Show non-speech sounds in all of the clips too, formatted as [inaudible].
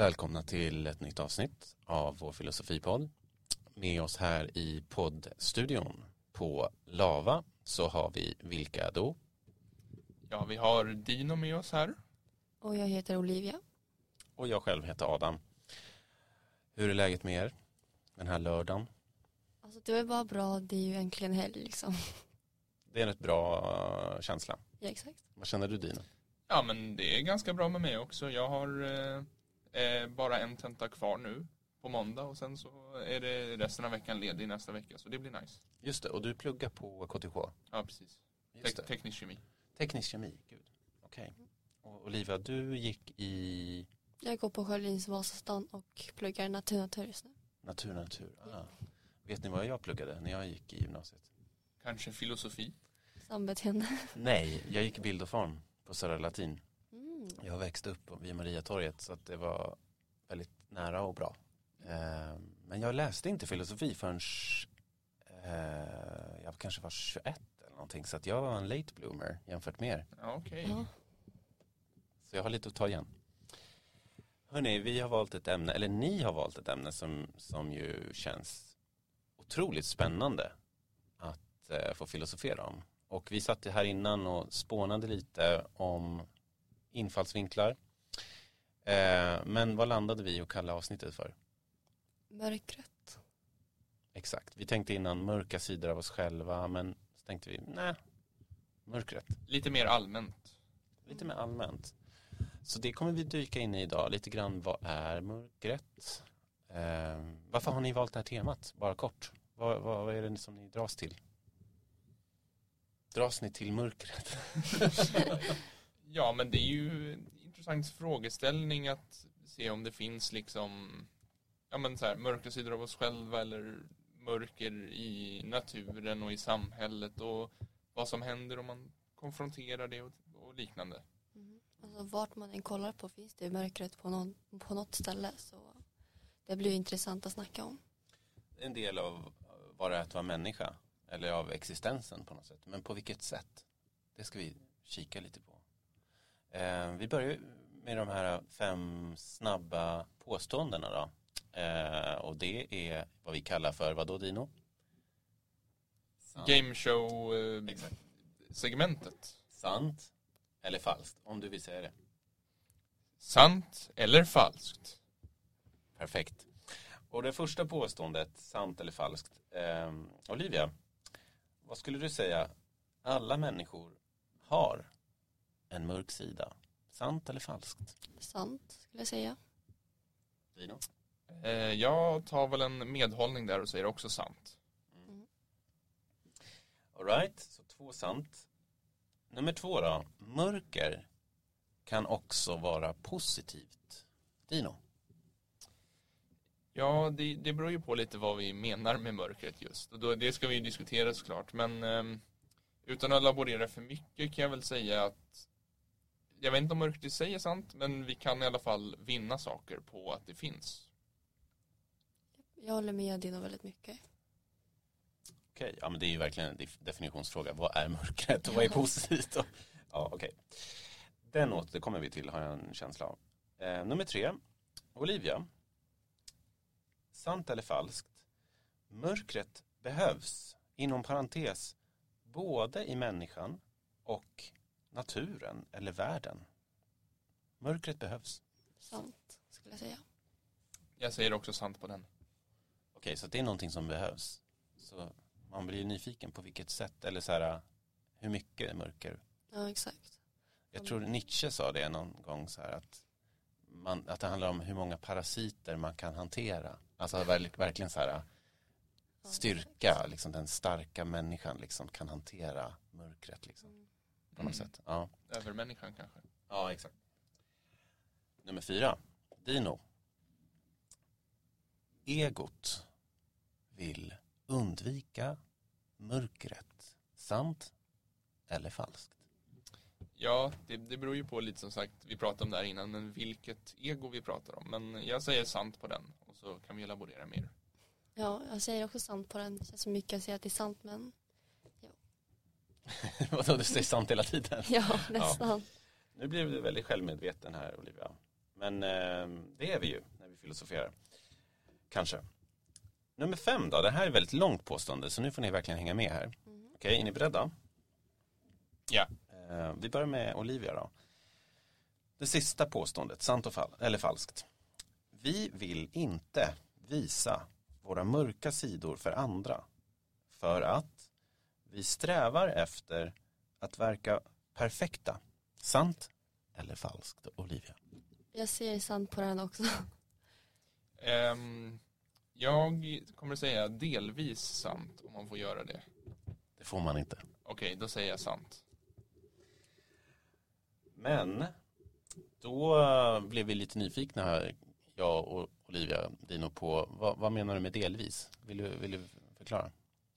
Välkomna till ett nytt avsnitt av vår filosofipodd. Med oss här i poddstudion på Lava så har vi vilka då? Ja, vi har Dino med oss här. Och jag heter Olivia. Och jag själv heter Adam. Hur är läget med er den här lördagen? Alltså det är bara bra, det är ju äntligen helg liksom. Det är en rätt bra uh, känsla. Ja, exakt. Vad känner du Dino? Ja, men det är ganska bra med mig också. Jag har eh, eh, bara en tenta kvar nu på måndag och sen så är det resten av veckan ledig nästa vecka så det blir nice. Just det, och du pluggar på KTH? Ja, precis. Te det. teknisk kemi. Teknisk kemi, gud. Okej. Och Olivia, du gick i Jag går på Sjölins Vasastan och pluggar natur natur just nu. natur, natur. Ah. Vet ni vad jag pluggade när jag gick i gymnasiet? Kanske filosofi. Sambeteende. Nej, jag gick i bild och form på Södra Latin. Mm. Jag växte upp vid Mariatorget så att det var väldigt nära och bra. Eh, Men jag läste inte filosofi förrän eh, jag kanske var 21 eller någonting. Så att jag var en late bloomer jämfört med er. Okej. Ja. Så jag har lite att ta igen. Hörni, vi har valt ett ämne, eller ni har valt ett ämne som, som ju känns otroligt spännande att eh, få filosofera om. Och vi satt här innan och spånade lite om infallsvinklar. Eh, men vad landade vi att kalla avsnittet för? Mörkret. Exakt. Vi tänkte innan mörka sidor av oss själva, men så tänkte vi, nej, mörkret. Lite mer allmänt. Lite mer allmänt. Så det kommer vi dyka in i idag. Lite grann, vad är mörkret? Eh, varför har ni valt det här temat? Bara kort. Vad, vad, vad är det som ni dras till? Dras ni till mörkret? [laughs] [laughs] Ja, men det är ju en intressant frågeställning att se om det finns liksom ja, men så här, mörka sidor av oss själva eller mörker i naturen och i samhället och vad som händer om man konfronterar det och, och liknande. Mm. Alltså vart man än kollar på finns det mörkret på, någon, på något ställe. Så det blir intressant att snacka om. En del av vad det är att vara människa. Eller av existensen på något sätt. Men på vilket sätt? Det ska vi kika lite på. Eh, vi börjar med de här fem snabba påståendena då. Eh, och det är vad vi kallar för, vad då Dino? Sant. Gameshow-segmentet. Sant eller falskt, om du vill säga det. Sant eller falskt? Perfekt. Och det första påståendet, sant eller falskt. Eh, Olivia, vad skulle du säga? Alla människor har en mörk sida. Sant eller falskt? Sant skulle jag säga. Dino? Eh, jag tar väl en medhållning där och säger också sant. Alright, så två sant. Nummer två då. Mörker kan också vara positivt. Dino? Ja, det, det beror ju på lite vad vi menar med mörkret just. Och då, det ska vi ju diskutera såklart. Men ehm, utan att laborera för mycket kan jag väl säga att jag vet inte om mörkret i sig är sant, men vi kan i alla fall vinna saker på att det finns. Jag håller med Dino väldigt mycket. Okej, ja men det är ju verkligen en def- definitionsfråga. Vad är mörkret och vad är positivt? Och, ja, okej. Den återkommer vi till har jag en känsla av. Eh, nummer tre. Olivia. Sant eller falskt? Mörkret behövs, inom parentes, både i människan och naturen eller världen. Mörkret behövs. Sant skulle jag säga. Jag säger också sant på den. Okej, så det är någonting som behövs. Så man blir nyfiken på vilket sätt eller så här, hur mycket mörker. Ja exakt. Jag tror Nietzsche sa det någon gång så här att, man, att det handlar om hur många parasiter man kan hantera. Alltså verk- verkligen så här styrka, liksom den starka människan liksom kan hantera mörkret liksom. På något Mm. sätt. Ja. Övermänniskan kanske. ja, exakt. Nummer fyra, Dino. Egot vill undvika mörkret. Sant eller falskt? Ja, det, det beror ju på lite som sagt, vi pratade om det här innan, men vilket ego vi pratar om. Men jag säger sant på den och så kan vi elaborera mer. Ja, jag säger också sant på den. Det känns så mycket att säga att det är sant men [laughs] Vadå, du säger sant hela tiden? ja, nästan. Nu blev du väldigt självmedveten här Olivia. Men eh, det är vi ju när vi filosoferar. Kanske. Nummer fem då, det här är väldigt långt påstående så nu får ni verkligen hänga med här. Mm. Okej, är ni beredda? Ja. Eh, vi börjar med Olivia då. Det sista påståendet, sant och fall, eller falskt. Vi vill inte visa våra mörka sidor för andra. För att vi strävar efter att verka perfekta. Sant eller falskt, Olivia? Jag ser sant på den också. Ehm, jag kommer säga delvis sant om man får göra det. Det får man inte. Okej, då säger jag sant. Men då eh, blev vi lite nyfikna här, jag och Olivia Dino på vad, vad menar du med delvis? Vill du, vill du förklara?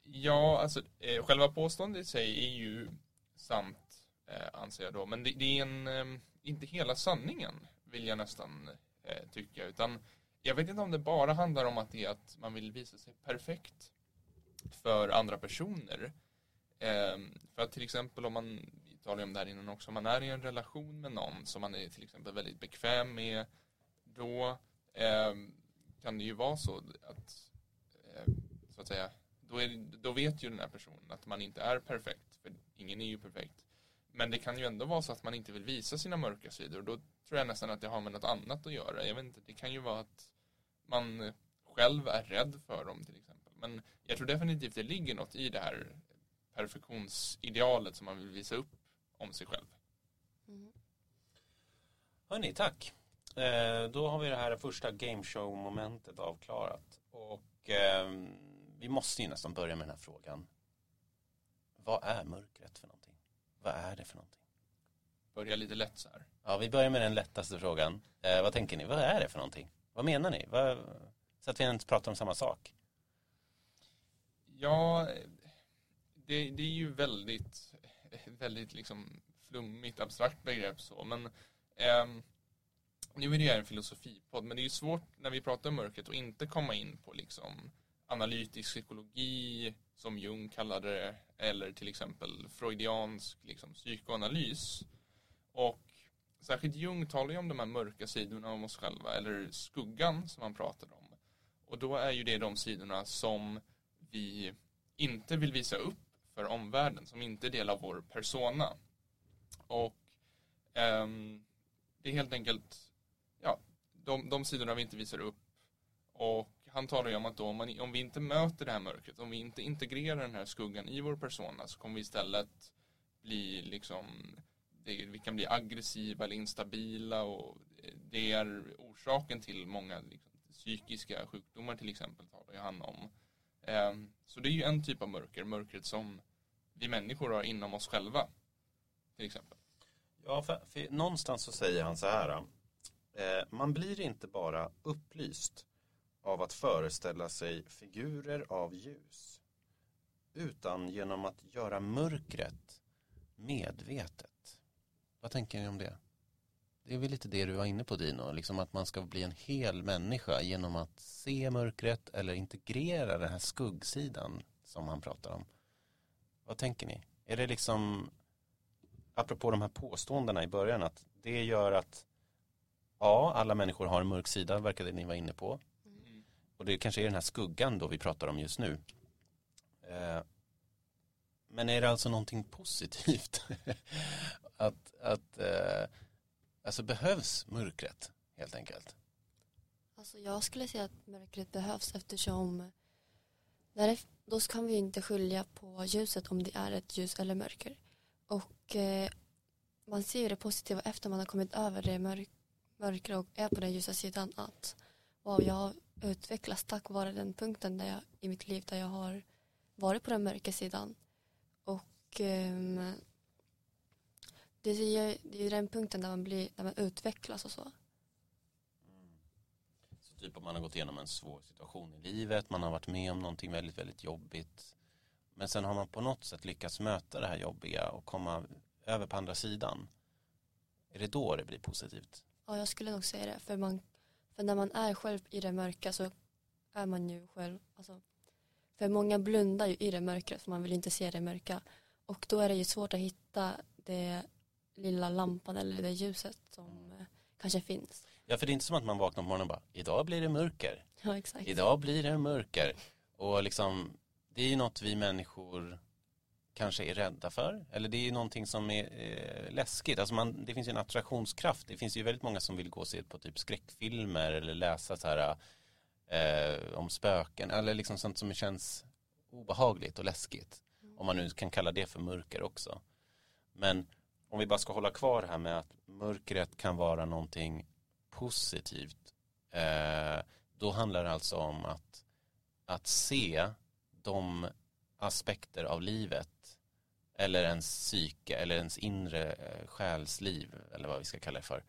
Ja, alltså eh, själva påståendet i sig är ju sant, eh, anser jag då. Men det, det är en, eh, inte hela sanningen, vill jag nästan eh, tycka. Utan jag vet inte om det bara handlar om att det är att man vill visa sig perfekt för andra personer. Eh, för att till exempel om man, vi talade om det här innan också, om man är i en relation med någon som man är till exempel väldigt bekväm med, då eh, kan det ju vara så att, eh, så att säga, då, är, då vet ju den här personen att man inte är perfekt, för ingen är ju perfekt. Men det kan ju ändå vara så att man inte vill visa sina mörka sidor och då tror jag nästan att det har med något annat att göra. Jag vet inte, det kan ju vara att man själv är rädd för dem till exempel. Men jag tror definitivt det ligger något i det här perfektionsidealet som man vill visa upp om sig själv. Mm. Hörni, tack. Eh, då har vi det här första gameshow-momentet avklarat. Och eh, vi måste ju nästan börja med den här frågan. Vad är mörkret för någonting? Vad är det för någonting? Börja lite lätt så här. Ja, vi börjar med den lättaste frågan. Eh, vad tänker ni? Vad är det för någonting? Vad menar ni? Vad, så att vi inte pratar om samma sak. Ja, det, det är ju väldigt, väldigt liksom flummigt, abstrakt begrepp så, men ehm, nu är det ju en filosofipodd, men det är ju svårt när vi pratar om mörkret att inte komma in på liksom analytisk psykologi, som Jung kallade det, eller till exempel freudiansk liksom, psykoanalys. Och särskilt Jung talar ju om de här mörka sidorna om oss själva, eller skuggan som han pratade om. Och då är ju det de sidorna som vi inte vill visa upp för omvärlden, som inte är del av vår persona. Och ehm, det är helt enkelt ja, de, de sidorna vi inte visar upp. Och han talar ju om att då, om, man, om vi inte möter det här mörkret, om vi inte integrerar den här skuggan i vår persona så kommer vi istället bli liksom det, vi kan bli aggressiva eller instabila och det är orsaken till många liksom, psykiska sjukdomar till exempel talar ju han om. Ehm, så det är ju en typ av mörker, mörkret som vi människor har inom oss själva. Till exempel. Ja, för, för någonstans så säger han så här. Eh, man blir inte bara upplyst av att föreställa sig figurer av ljus. Utan genom att göra mörkret medvetet. Vad tänker ni om det? Det är väl lite det du var inne på Dino, liksom att man ska bli en hel människa genom att se mörkret eller integrera den här skuggsidan som han pratar om. Vad tänker ni? Är det liksom, apropå de här påståendena i början, att det gör att ja, alla människor har en mörk sida, verkade ni vara inne på. Och det kanske är den här skuggan då vi pratar om just nu. Eh, men är det alltså någonting positivt? [laughs] att att eh, alltså behövs mörkret helt enkelt? Alltså jag skulle säga att mörkret behövs eftersom där då kan vi inte skilja på ljuset om det är ett ljus eller mörker. Och eh, man ser ju det positiva efter man har kommit över det mörk, mörkra och är på den ljusa sidan att wow, jag har utvecklats tack vare den punkten där jag, i mitt liv där jag har varit på den mörka sidan. Och ehm, det, är, det är den punkten där man, blir, där man utvecklas och så. Så typ om man har gått igenom en svår situation i livet, man har varit med om någonting väldigt, väldigt jobbigt. Men sen har man på något sätt lyckats möta det här jobbiga och komma över på andra sidan. Är det då det blir positivt? Ja, jag skulle nog säga det. För, man, för när man är själv i det mörka så är man ju själv. Alltså, för många blundar ju i det mörkret för man vill inte se det mörka. Och då är det ju svårt att hitta det lilla lampan eller det ljuset som eh, kanske finns. Ja, för det är inte som att man vaknar på morgonen och bara, idag blir det mörker. Ja, exakt. Idag blir det mörker. Och liksom, det är ju något vi människor kanske är rädda för. Eller det är ju någonting som är eh, läskigt. Alltså man, det finns ju en attraktionskraft. Det finns ju väldigt många som vill gå och se på typ skräckfilmer eller läsa så här eh, om spöken. Eller liksom sånt som känns obehagligt och läskigt. Om man nu kan kalla det för mörker också. Men om vi bara ska hålla kvar det här med att mörkret kan vara någonting positivt. Eh, då handlar det alltså om att, att se de aspekter av livet eller ens psyke eller ens inre eh, själsliv eller vad vi ska kalla det för.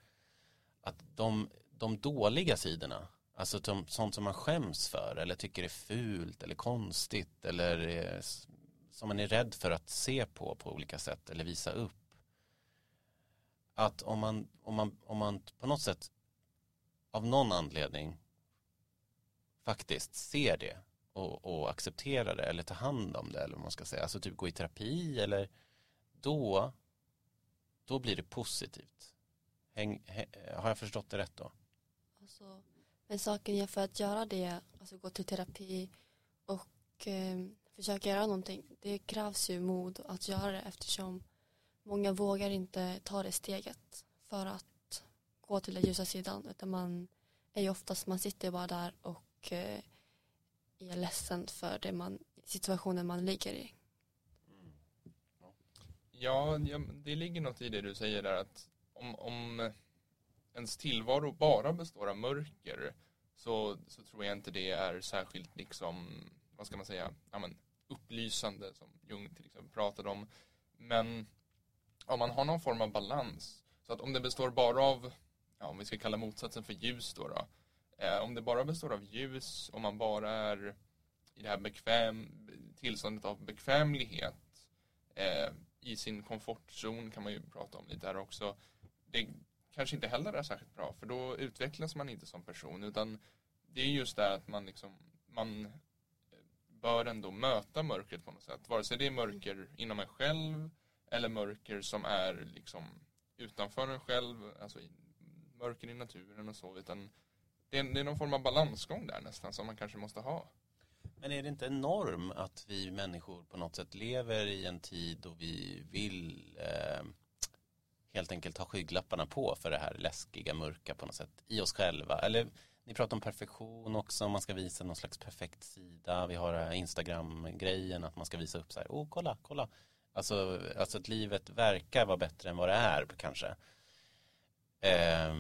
Att de, de dåliga sidorna, alltså de, sånt som man skäms för eller tycker är fult eller konstigt eller eh, som man är rädd för att se på på olika sätt eller visa upp. Att om man, om man, om man på något sätt av någon anledning faktiskt ser det och, och acceptera det eller ta hand om det eller vad man ska säga, alltså typ gå i terapi eller då då blir det positivt. Häng, häng, har jag förstått det rätt då? Alltså, men saken är för att göra det, alltså gå till terapi och eh, försöka göra någonting, det krävs ju mod att göra det eftersom många vågar inte ta det steget för att gå till den ljusa sidan utan man är ju oftast, man sitter bara där och eh, är ledsen för det man, situationen man ligger i. Ja, det ligger något i det du säger där att om, om ens tillvaro bara består av mörker så, så tror jag inte det är särskilt liksom, vad ska man säga, ja, men, upplysande som Jung till exempel pratade om. Men om man har någon form av balans, så att om det består bara av, ja, om vi ska kalla motsatsen för ljus då, då Eh, om det bara består av ljus, om man bara är i det här bekväm, tillståndet av bekvämlighet eh, i sin komfortzon kan man ju prata om lite här också. Det kanske inte heller är särskilt bra för då utvecklas man inte som person utan det är just det att man liksom man eh, bör ändå möta mörkret på något sätt. Vare sig det är mörker inom en själv eller mörker som är liksom utanför en själv, alltså mörker i naturen och så, utan det är, det är någon form av balansgång där nästan som man kanske måste ha. Men är det inte en norm att vi människor på något sätt lever i en tid då vi vill eh, helt enkelt ha skygglapparna på för det här läskiga, mörka på något sätt i oss själva? Eller ni pratar om perfektion också, man ska visa någon slags perfekt sida. Vi har Instagram-grejen att man ska visa upp så här, oh kolla, kolla. Alltså, alltså att livet verkar vara bättre än vad det är kanske. Eh,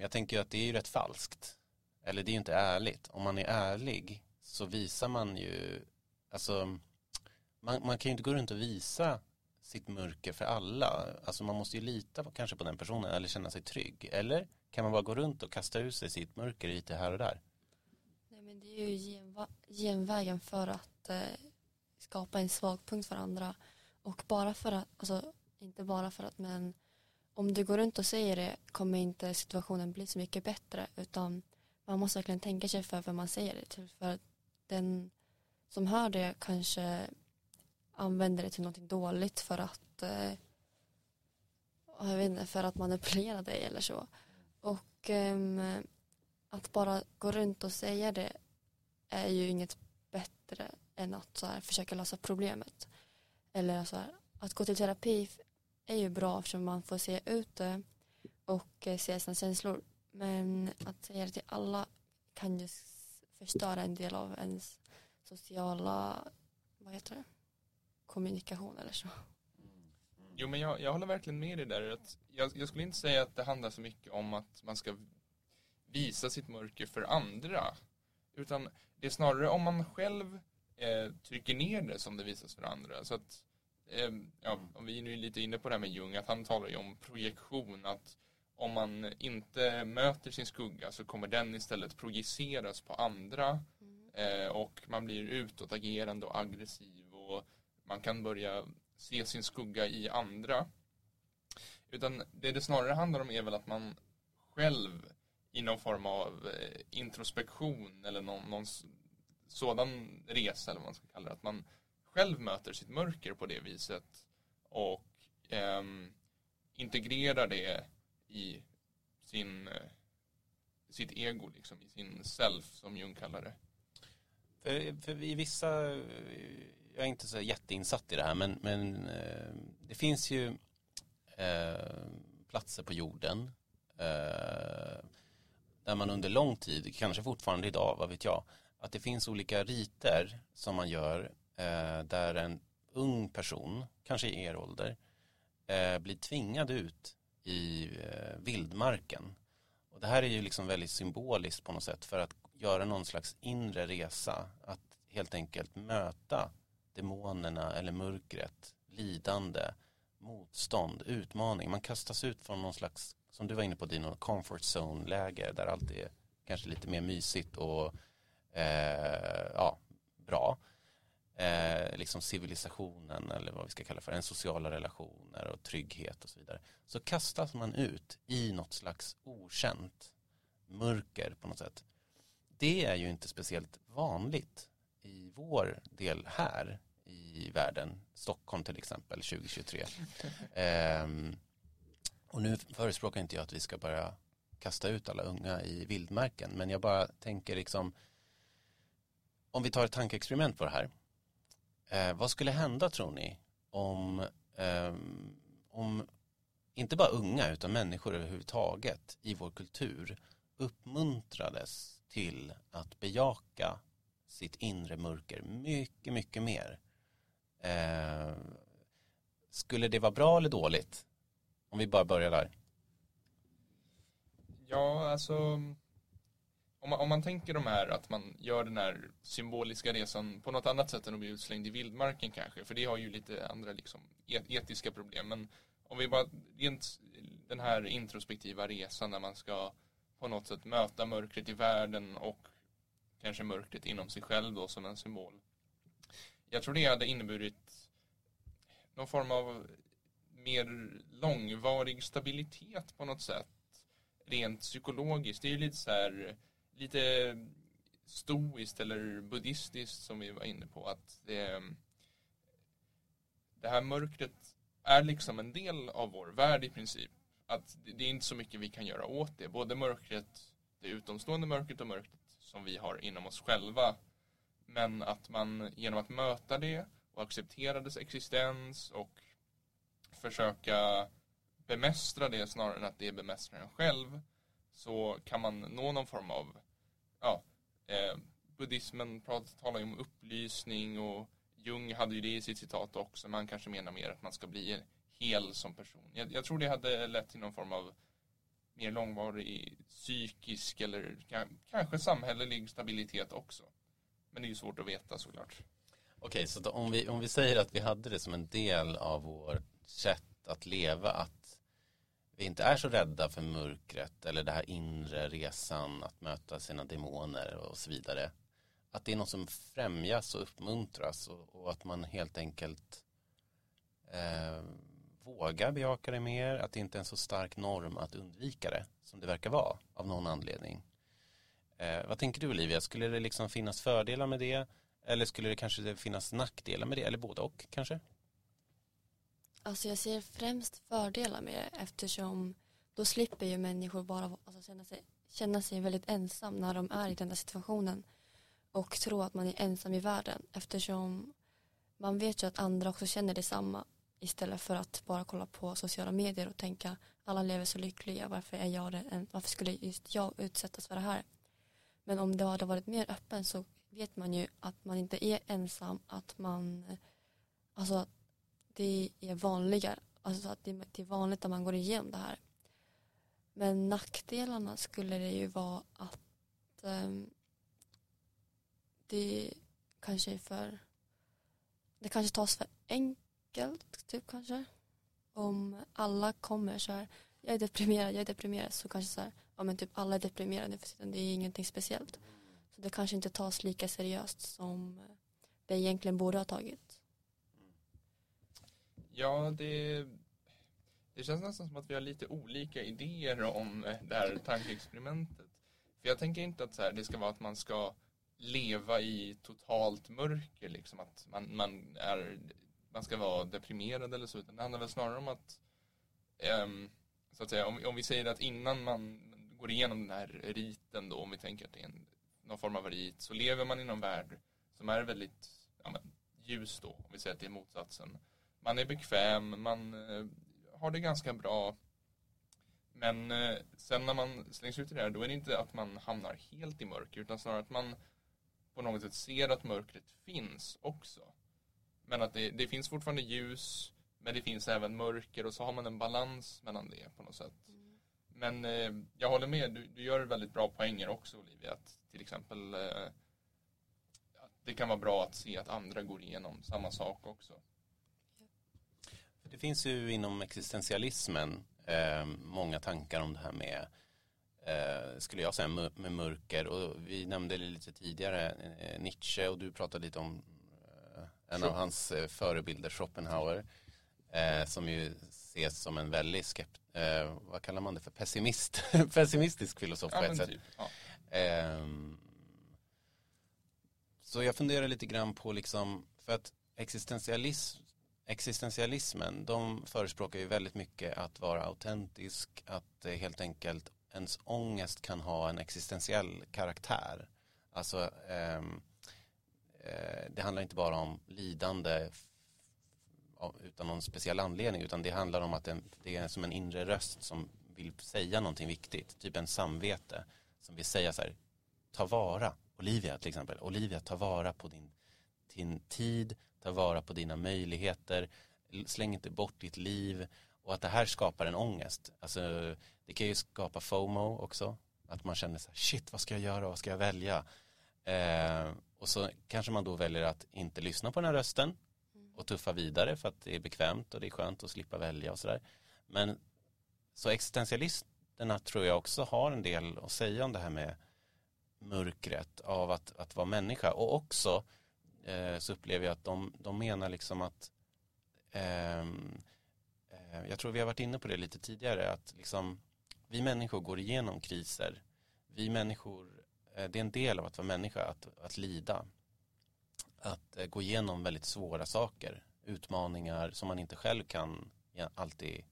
jag tänker ju att det är ju rätt falskt. Eller det är ju inte ärligt. Om man är ärlig så visar man ju, alltså man, man kan ju inte gå runt och visa sitt mörker för alla. Alltså man måste ju lita på, kanske på den personen eller känna sig trygg. Eller kan man bara gå runt och kasta ut sig sitt mörker lite här och där? Nej, men det är ju genva, genvägen för att eh, skapa en svag punkt för andra. Och bara för att, alltså inte bara för att, men om du går runt och säger det kommer inte situationen bli så mycket bättre utan man måste verkligen tänka sig för vad man säger det till. För att den som hör det kanske använder det till något dåligt för att eh, jag vet inte, för att manipulera dig eller så. Och eh, att bara gå runt och säga det är ju inget bättre än att så här, försöka lösa problemet. Eller så här, att gå till terapi är ju bra eftersom man får se ut det och eh, se sina känslor. Men att säga det till alla kan ju förstöra en del av ens sociala vad heter det? kommunikation eller så. Jo men jag, jag håller verkligen med dig där. Att jag, jag skulle inte säga att det handlar så mycket om att man ska visa sitt mörker för andra. Utan det är snarare om man själv eh, trycker ner det som det visas för andra. Så att, eh, ja, om vi är nu lite inne på det här med Jung, att han talar ju om projektion. Att om man inte möter sin skugga så kommer den istället projiceras på andra mm. eh, och man blir utåtagerande och aggressiv och man kan börja se sin skugga i andra. Utan det det snarare handlar om är väl att man själv i någon form av eh, introspektion eller någon, någon sådan resa eller vad man ska kalla det, att man själv möter sitt mörker på det viset och eh, integrerar det i sin, eh, sitt ego liksom, i sin self som Jung kallar det. För, för i vissa, jag är inte så jätteinsatt i det här men, men eh, det finns ju eh, platser på jorden eh, där man under lång tid, kanske fortfarande idag, vad vet jag, att det finns olika riter som man gör eh, där en ung person, kanske i er ålder, eh, blir tvingad ut i eh, vildmarken. Och det här är ju liksom väldigt symboliskt på något sätt för att göra någon slags inre resa. Att helt enkelt möta demonerna eller mörkret, lidande, motstånd, utmaning. Man kastas ut från någon slags, som du var inne på Dino, comfort zone-läge där allt är kanske lite mer mysigt och eh, ja, bra. Eh, liksom civilisationen eller vad vi ska kalla för en sociala relationer och trygghet och så vidare. Så kastas man ut i något slags okänt mörker på något sätt. Det är ju inte speciellt vanligt i vår del här i världen, Stockholm till exempel 2023. [laughs] Eh, och nu förespråkar inte jag att vi ska börja kasta ut alla unga i vildmarken, men jag bara tänker liksom om vi tar ett tankeexperiment på det här. Eh, vad skulle hända tror ni om, eh, om inte bara unga utan människor överhuvudtaget i vår kultur uppmuntrades till att bejaka sitt inre mörker mycket, mycket mer. Eh, skulle det vara bra eller dåligt? Om vi bara börjar där. Ja, alltså om man, om man tänker de här att man gör den här symboliska resan på något annat sätt än att bli utslängd i vildmarken kanske, för det har ju lite andra liksom etiska problem. Men om vi bara, rent den här introspektiva resan där man ska på något sätt möta mörkret i världen och kanske mörkret inom sig själv då som en symbol. Jag tror det hade inneburit någon form av mer långvarig stabilitet på något sätt. Rent psykologiskt. Det är ju lite så här lite stoiskt eller buddhistiskt som vi var inne på att det, det här mörkret är liksom en del av vår värld i princip. Att det är inte så mycket vi kan göra åt det. Både mörkret, det utomstående mörkret och mörkret som vi har inom oss själva. Men att man genom att möta det och acceptera dess existens och försöka bemästra det snarare än att det bemästrar en själv så kan man nå någon form av ja, eh, buddhismen talar ju om upplysning och Jung hade ju det i sitt citat också, men han kanske menar mer att man ska bli hel som person. Jag, jag tror det hade lett till någon form av mer långvarig psykisk eller kanske samhällelig stabilitet också. Men det är ju svårt att veta såklart. Okej, så om, vi, om vi säger att vi hade det som en del av vårt sätt att leva, att vi inte är så rädda för mörkret eller det här inre resan att möta sina demoner och så vidare. Att det är något som främjas och uppmuntras och, och att man helt enkelt eh, vågar bejaka det mer, att det inte är en så stark norm att undvika det som det verkar vara av någon anledning. Eh, vad tänker du Olivia, skulle det liksom finnas fördelar med det eller skulle det kanske finnas nackdelar med det eller både och kanske? Alltså jag ser främst fördelar med det eftersom då slipper ju människor bara alltså, känna, sig, känna sig väldigt ensam när de är i den där situationen och tro att man är ensam i världen eftersom man vet ju att andra också känner detsamma istället för att bara kolla på sociala medier och tänka alla lever så lyckliga varför är jag det varför skulle just jag utsättas för det här? Men om det hade varit mer öppen så vet man ju att man inte är ensam att man alltså det är vanligare. Alltså att det är vanligt att man går igenom det här. Men nackdelarna skulle det ju vara att um, det kanske är för det kanske tas för enkelt typ kanske. Om alla kommer så här jag är deprimerad, jag är deprimerad så kanske så här ja men typ alla är deprimerade för det är ingenting speciellt. Så det kanske inte tas lika seriöst som det egentligen borde ha tagit. Ja, det, det känns nästan som att vi har lite olika idéer om eh, det här tankeexperimentet. För jag tänker inte att så här, det ska vara att man ska leva i totalt mörker, liksom att man, man, är, man ska vara deprimerad eller så, utan det handlar väl snarare om att, um, så att säga, om, om vi säger att innan man går igenom den här riten då, om vi tänker att det är en, någon form av rit, så lever man i någon värld som är väldigt ja, men, ljus då, om vi säger att det är motsatsen. Man är bekväm, man eh, har det ganska bra. Men eh, sen när man slängs ut i det här, då är det inte att man hamnar helt i mörker, utan snarare att man på något sätt ser att mörkret finns också. Men att det, det finns fortfarande ljus, men det finns även mörker och så har man en balans mellan det på något sätt. Mm. Men eh, jag håller med, du, du gör väldigt bra poänger också Olivia. Att till exempel eh, att det kan vara bra att se att andra går igenom samma sak också. Det finns ju inom existentialismen eh, många tankar om det här med eh, skulle jag säga med mörker och vi nämnde det lite tidigare eh, Nietzsche och du pratade lite om eh, en av hans eh, förebilder Schopenhauer eh, som ju ses som en väldigt skept, vad kallar man det för, pessimist, [laughs] pessimistisk filosof på ett sätt. Typ. Ja. Ehm, så jag funderar lite grann på liksom, för att existentialism existentialismen, de förespråkar ju väldigt mycket att vara autentisk, att eh, helt enkelt ens ångest kan ha en existentiell karaktär. Alltså ehm, eh, det handlar inte bara om lidande utan någon speciell anledning utan det handlar om att det är som en inre röst som vill säga någonting viktigt, typ en samvete som vill säga så här, ta vara, Olivia till exempel, Olivia ta vara på din, din tid, ta vara på dina möjligheter, släng inte bort ditt liv och att det här skapar en ångest. Alltså, det kan ju skapa FOMO också, att man känner så här, shit vad ska jag göra, vad ska jag välja? Eh, och så kanske man då väljer att inte lyssna på den här rösten och tuffa vidare för att det är bekvämt och det är skönt att slippa välja och sådär. Men så existentialisterna tror jag också har en del att säga om det här med mörkret av att, att vara människa och också eh, så upplever jag att de, de menar liksom att ehm, eh, jag tror vi har varit inne på det lite tidigare att liksom vi människor går igenom kriser. Vi människor eh, det är en del av att vara människa att, att lida. Att eh, gå igenom väldigt svåra saker utmaningar som man inte själv kan alltid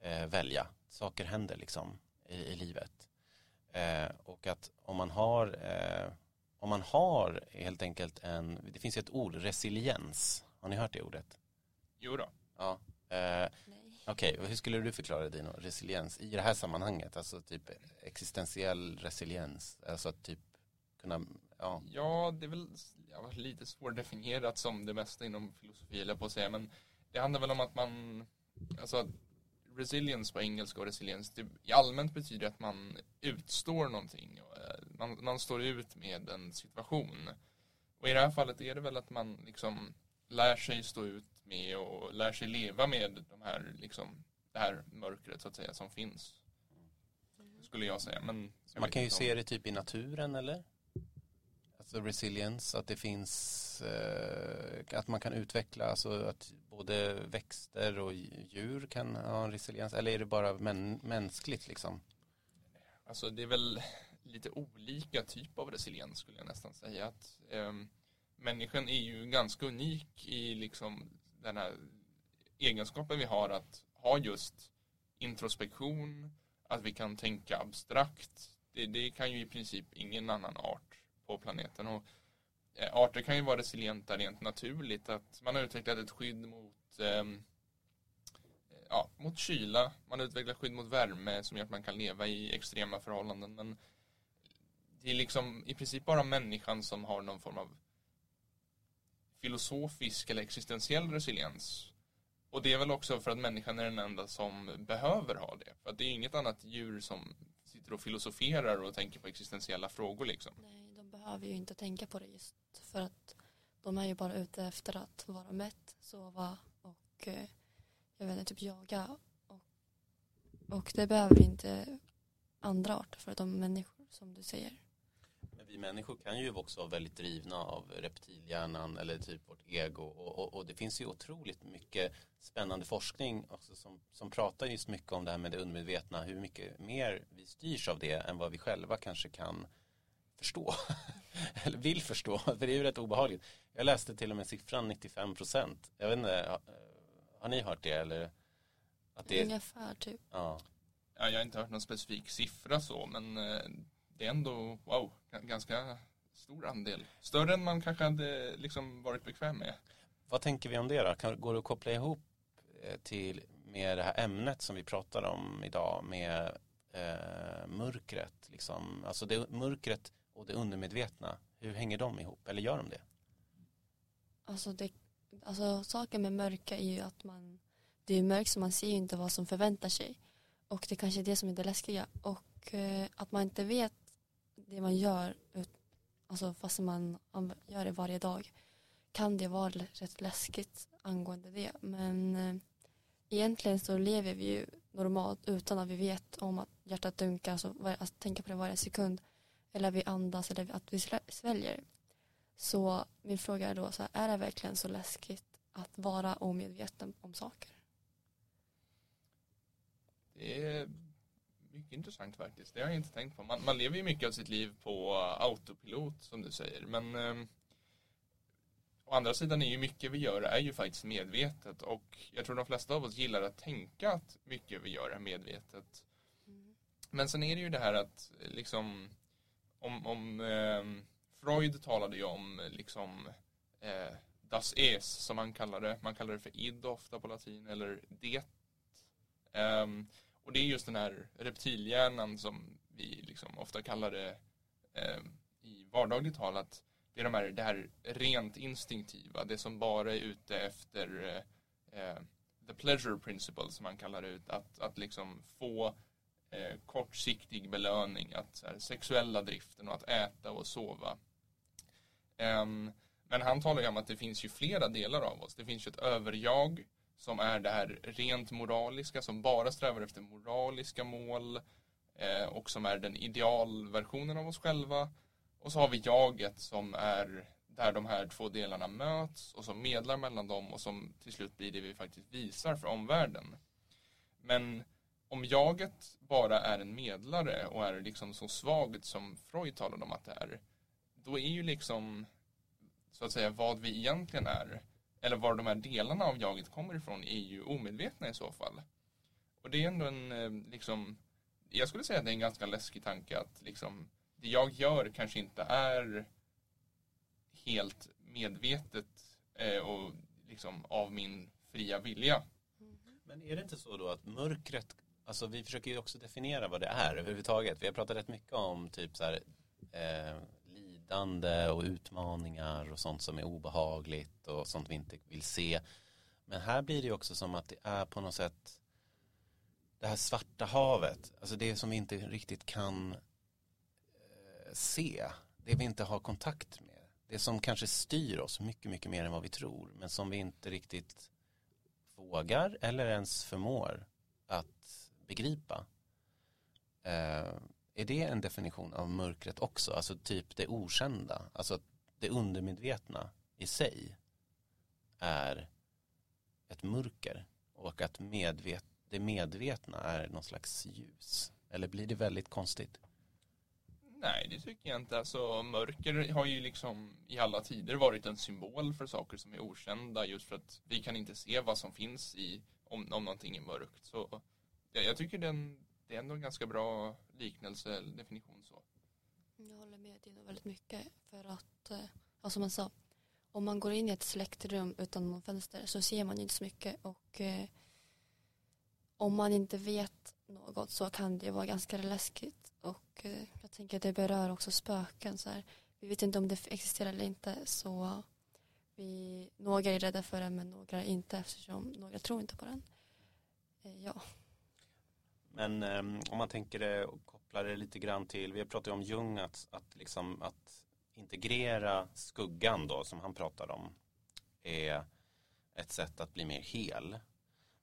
eh, välja. Saker händer liksom i, i livet. Eh, och att om man har eh, om man har helt enkelt en, det finns ett ord, resiliens. Har ni hört det ordet? Jo då. Ja. Eh, Okej, okay. hur skulle du förklara din resiliens i det här sammanhanget? Alltså typ existentiell resiliens. Alltså att typ kunna, ja. Ja, det är väl ja, lite svårdefinierat som det mesta inom filosofi, eller på att säga. Men det handlar väl om att man, alltså resilience på engelska och resiliens, det allmänt betyder att man utstår någonting. Eh, man, man står ut med en situation. Och i det här fallet är det väl att man liksom lär sig stå ut med och lär sig leva med de här, liksom, det här mörkret så att säga som finns. Skulle jag säga. Men jag man kan ju se det typ i naturen eller? Alltså resilience, att det finns, eh, att man kan utveckla, alltså att både växter och djur kan ha en resiliens, eller är det bara män, mänskligt liksom? Alltså det är väl lite olika typ av resiliens skulle jag nästan säga. Att eh, Människan är ju ganska unik i liksom den här egenskapen vi har att ha just introspektion, att vi kan tänka abstrakt. Det, det kan ju i princip ingen annan art på planeten. Och eh, arter kan ju vara resilienta rent naturligt. Att man har utvecklat ett skydd mot eh, ja, mot kyla. Man har utvecklat skydd mot värme som gör att man kan leva i extrema förhållanden. Men det är liksom i princip bara människan som har någon form av filosofisk eller existentiell resiliens. Och det är väl också för att människan är den enda som behöver ha det. För att det är inget annat djur som sitter och filosoferar och tänker på existentiella frågor liksom. Nej, behöver ju inte tänka på det just för att de är ju bara ute efter att vara mätt, sova och eh, jag vet inte, typ jaga. Och, och det behöver inte andra arter för de människor som du säger. Men vi människor kan ju också vara väldigt drivna av reptilhjärnan eller typ vårt ego och, och, och det finns ju otroligt mycket spännande forskning också som, som pratar just mycket om det här med det undermedvetna hur mycket mer vi styrs av det än vad vi själva kanske kan förstå [laughs] eller vill förstå för det är ju rätt obehagligt jag läste till och med siffran 95 procent jag vet inte har, har ni hört det eller att det är ungefär typ ja ja, jag har inte hört någon specifik siffra så, men eh, det är ändå, wow, ganska stor andel. Större än man kanske hade liksom varit bekväm med. Vad tänker vi om det då? Kan, går det att koppla ihop eh, till med det här ämnet som vi pratar om idag med eh, mörkret? Liksom. Alltså det, mörkret och det undermedvetna, hur hänger de ihop? Eller gör de det? Alltså, det, alltså saken med mörka är ju att man det är mörkt så man ser ju inte vad som förväntar sig. Och det kanske är det som är det läskiga. Och eh, att man inte vet det man gör, alltså fast man gör det varje dag, kan det vara rätt läskigt angående det. Men eh, egentligen så lever vi ju normalt utan att vi vet om att hjärtat dunkar, alltså att alltså, tänka på det varje sekund. Eller vi andas eller att vi sväljer. Så min fråga är då, så här, är det verkligen så läskigt att vara omedveten om saker? Det är mycket intressant faktiskt. Det har jag inte tänkt på. Man, man lever ju mycket av sitt liv på autopilot som du säger. Men eh, å andra sidan är ju mycket vi gör är ju faktiskt medvetet. Och jag tror de flesta av oss gillar att tänka att mycket vi gör är medvetet. Mm. Men sen är det ju det här att liksom om, om eh, Freud talade ju om liksom eh, das es som man kallar det. Man kallar det för id ofta på latin eller det. Um, och det är just den här reptilhjärnan som vi liksom ofta kallar det eh, i vardagligt tal att det är de här, det här rent instinktiva, det som bara är ute efter eh, eh the pleasure principle som man kallar det, att, att liksom få eh, kortsiktig belöning, att här, sexuella driften och att äta och sova. Um, men han talar ju om att det finns ju flera delar av oss. Det finns ju ett överjag som är det här rent moraliska, som bara strävar efter moraliska mål eh, och som är den idealversionen av oss själva. Och så har vi jaget som är där de här två delarna möts och som medlar mellan dem och som till slut blir det vi faktiskt visar för omvärlden. Men om jaget bara är en medlare och är liksom så svagt som Freud talade om att det är, då är ju liksom så att säga vad vi egentligen är eller var de här delarna av jaget kommer ifrån är ju omedvetna i så fall. Och det är ändå en, eh, liksom, jag skulle säga att det är en ganska läskig tanke att liksom, det jag gör kanske inte är helt medvetet eh, och liksom av min fria vilja. Men är det inte så då att mörkret, alltså vi försöker ju också definiera vad det är överhuvudtaget. Vi har pratat rätt mycket om typ så här, eh, lidande och utmaningar och sånt som är obehagligt och sånt vi inte vill se. Men här blir det ju också som att det är på något sätt det här svarta havet, alltså det som vi inte riktigt kan eh, se, det vi inte har kontakt med. Det som kanske styr oss mycket, mycket mer än vad vi tror, men som vi inte riktigt vågar eller ens förmår att begripa. Eh, är det en definition av mörkret också? Alltså typ det okända, alltså det undermedvetna i sig är ett mörker och att medvet det medvetna är någon slags ljus? Eller blir det väldigt konstigt? Nej, det tycker jag inte. Alltså, mörker har ju liksom i alla tider varit en symbol för saker som är okända just för att vi kan inte se vad som finns i om, om någonting är mörkt. Så jag tycker den, det är ändå en ganska bra liknelse, eller definition så. Jag håller med Dino väldigt mycket för att, eh, ja, som han sa, om man går in i ett släktrum utan någon fönster så ser man inte så mycket och eh, om man inte vet något så kan det vara ganska läskigt och eh, jag tänker att det berör också spöken så här. Vi vet inte om det existerar eller inte så vi, några är rädda för den men några inte eftersom några tror inte på den. Eh, ja. Men um, om man tänker det och kopplar det lite grann till, vi har pratat om Jung att, att, liksom, att integrera skuggan då som han pratar om är ett sätt att bli mer hel.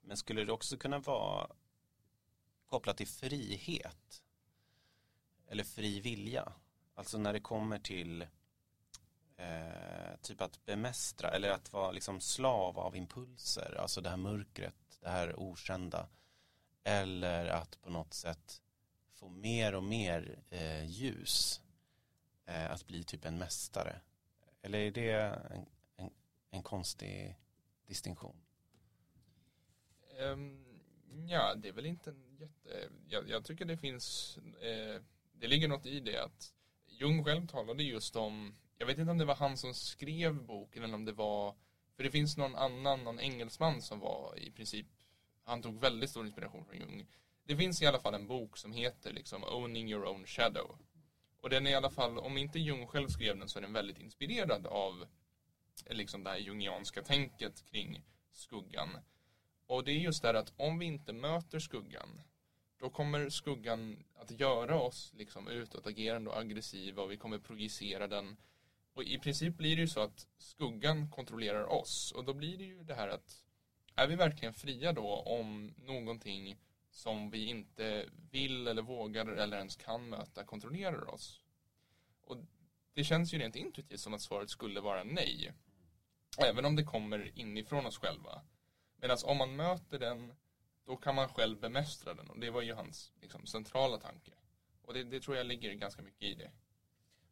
Men skulle det också kunna vara kopplat till frihet eller fri vilja? Alltså när det kommer till eh, typ att bemästra eller att vara liksom slav av impulser, alltså det här mörkret, det här okända eller att på något sätt få mer och mer eh, ljus. Eh, att bli typ en mästare. Eller är det en, en, en konstig distinktion? Um, ja, det är väl inte en jätte, jag, jag tycker det finns, eh, det ligger något i det att Jung själv talade just om, jag vet inte om det var han som skrev boken eller om det var, för det finns någon annan, någon engelsman som var i princip, han tog väldigt stor inspiration från Jung. Det finns i alla fall en bok som heter liksom Owning Your Own Shadow. Och den är i alla fall, om inte Jung själv skrev den så är den väldigt inspirerad av liksom det här jungianska tänket kring skuggan. Och det är just det här att om vi inte möter skuggan då kommer skuggan att göra oss liksom utåtagerande och aggressiva och vi kommer projicera den. Och i princip blir det ju så att skuggan kontrollerar oss och då blir det ju det här att är vi verkligen fria då om någonting som vi inte vill eller vågar eller ens kan möta kontrollerar oss? Och det känns ju rent intuitivt som att svaret skulle vara nej. Även om det kommer inifrån oss själva. Medan om man möter den då kan man själv bemästra den och det var ju hans liksom, centrala tanke. Och det, det, tror jag ligger ganska mycket i det.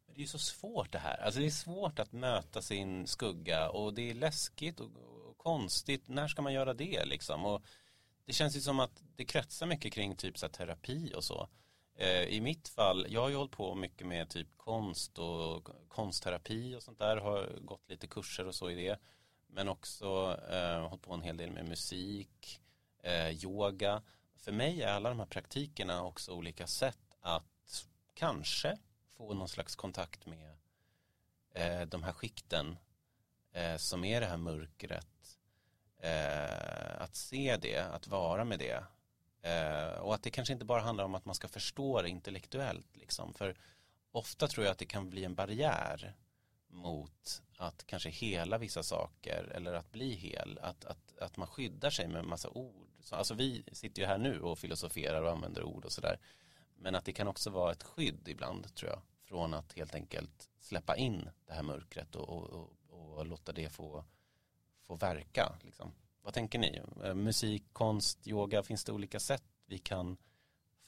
Men det är ju så svårt det här. Alltså det är svårt att möta sin skugga och det är läskigt och, och konstigt. När ska man göra det liksom? Och det känns ju som att det kretsar mycket kring typ så terapi och så. Eh, I mitt fall, jag har ju hållit på mycket med typ konst och konstterapi och sånt där. Har gått lite kurser och så i det. Men också eh, hållit på en hel del med musik eh, yoga. För mig är alla de här praktikerna också olika sätt att kanske få någon slags kontakt med eh, de här skikten eh, som är det här mörkret. Eh, att se det, att vara med det. Eh, och att det kanske inte bara handlar om att man ska förstå det intellektuellt. Liksom. För ofta tror jag att det kan bli en barriär mot att kanske hela vissa saker eller att bli hel. Att, att, att man skyddar sig med en massa ord så, alltså vi sitter ju här nu och filosoferar och använder ord och sådär. Men att det kan också vara ett skydd ibland tror jag. Från att helt enkelt släppa in det här mörkret och, och, och, och låta det få, få verka. Liksom. Vad tänker ni? Eh, musik, konst, yoga, finns det olika sätt vi kan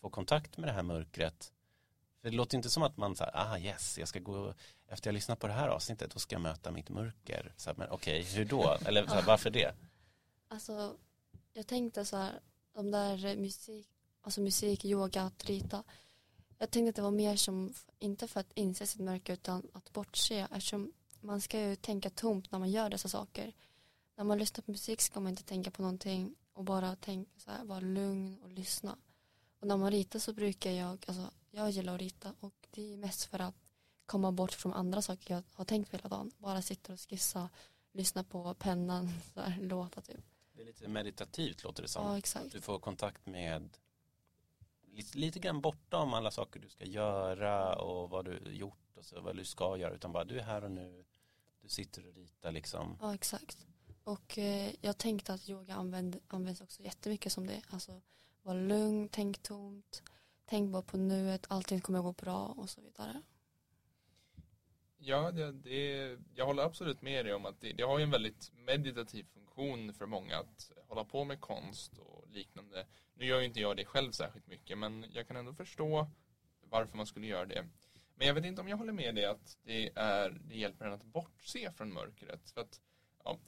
få kontakt med det här mörkret? För det låter inte som att man säger, ah yes, jag ska gå, efter jag lyssnar på det här avsnittet, då ska jag möta mitt mörker. okej, okay, hur då? Eller så här, varför det? Alltså, jag tänkte så här, de där musik, alltså musik, yoga, att rita. Jag tänkte att det var mer som, inte för att inse sitt mörker utan att bortse eftersom man ska ju tänka tomt när man gör dessa saker. När man lyssnar på musik ska man inte tänka på någonting och bara tänka så här, vara lugn och lyssna. Och när man ritar så brukar jag, alltså jag gillar att rita och det är mest för att komma bort från andra saker jag har tänkt på hela dagen. Bara sitta och skissa, lyssna på pennan, [laughs] så här, låta typ. Det är lite meditativt låter det som. Ja, exakt. Du får kontakt med lite, lite grann bortom alla saker du ska göra och vad du gjort och så, vad du ska göra utan bara du är här och nu du sitter och ritar liksom. Ja exakt. Och eh, jag tänkte att yoga använd, används också jättemycket som det. Alltså var lugn, tänk tomt, tänk bara på nuet, allting kommer gå bra och så vidare. Ja, det, det, jag håller absolut med dig om att det, det har ju en väldigt meditativ funktion för många att hålla på med konst och liknande. Nu gör ju inte jag det själv särskilt mycket men jag kan ändå förstå varför man skulle göra det. Men jag vet inte om jag håller med dig att det, är, det hjälper en att bortse från mörkret. För att, ja,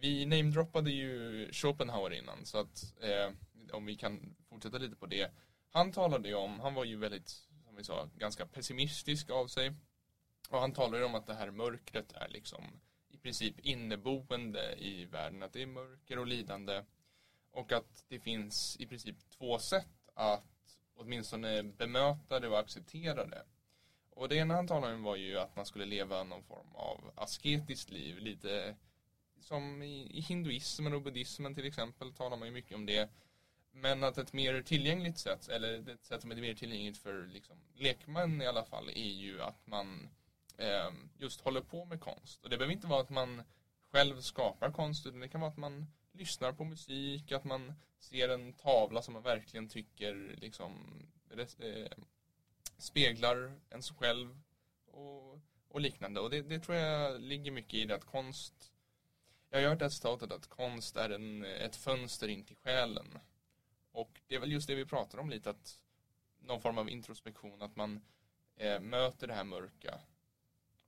vi namedroppade ju Schopenhauer innan så att eh, om vi kan fortsätta lite på det. Han talade ju om, han var ju väldigt, som vi sa, ganska pessimistisk av sig. Och han talade ju om att det här mörkret är liksom princip inneboende i världen. Att det är mörker och lidande. Och att det finns i princip två sätt att åtminstone bemöta det och acceptera det. Och det ena han talade om var ju att man skulle leva någon form av asketiskt liv. Lite som i hinduismen och buddhismen till exempel talar man ju mycket om det. Men att ett mer tillgängligt sätt, eller ett sätt som är mer tillgängligt för liksom, lekmän i alla fall, är ju att man eh, just håller på med konst. Och det behöver inte vara att man själv skapar konst utan det kan vara att man lyssnar på musik, att man ser en tavla som man verkligen tycker liksom eh, speglar en själv och, och liknande. Och det, det, tror jag ligger mycket i det att konst jag har hört det citatet att konst är en, ett fönster in till själen. Och det är väl just det vi pratar om lite att någon form av introspektion, att man eh, möter det här mörka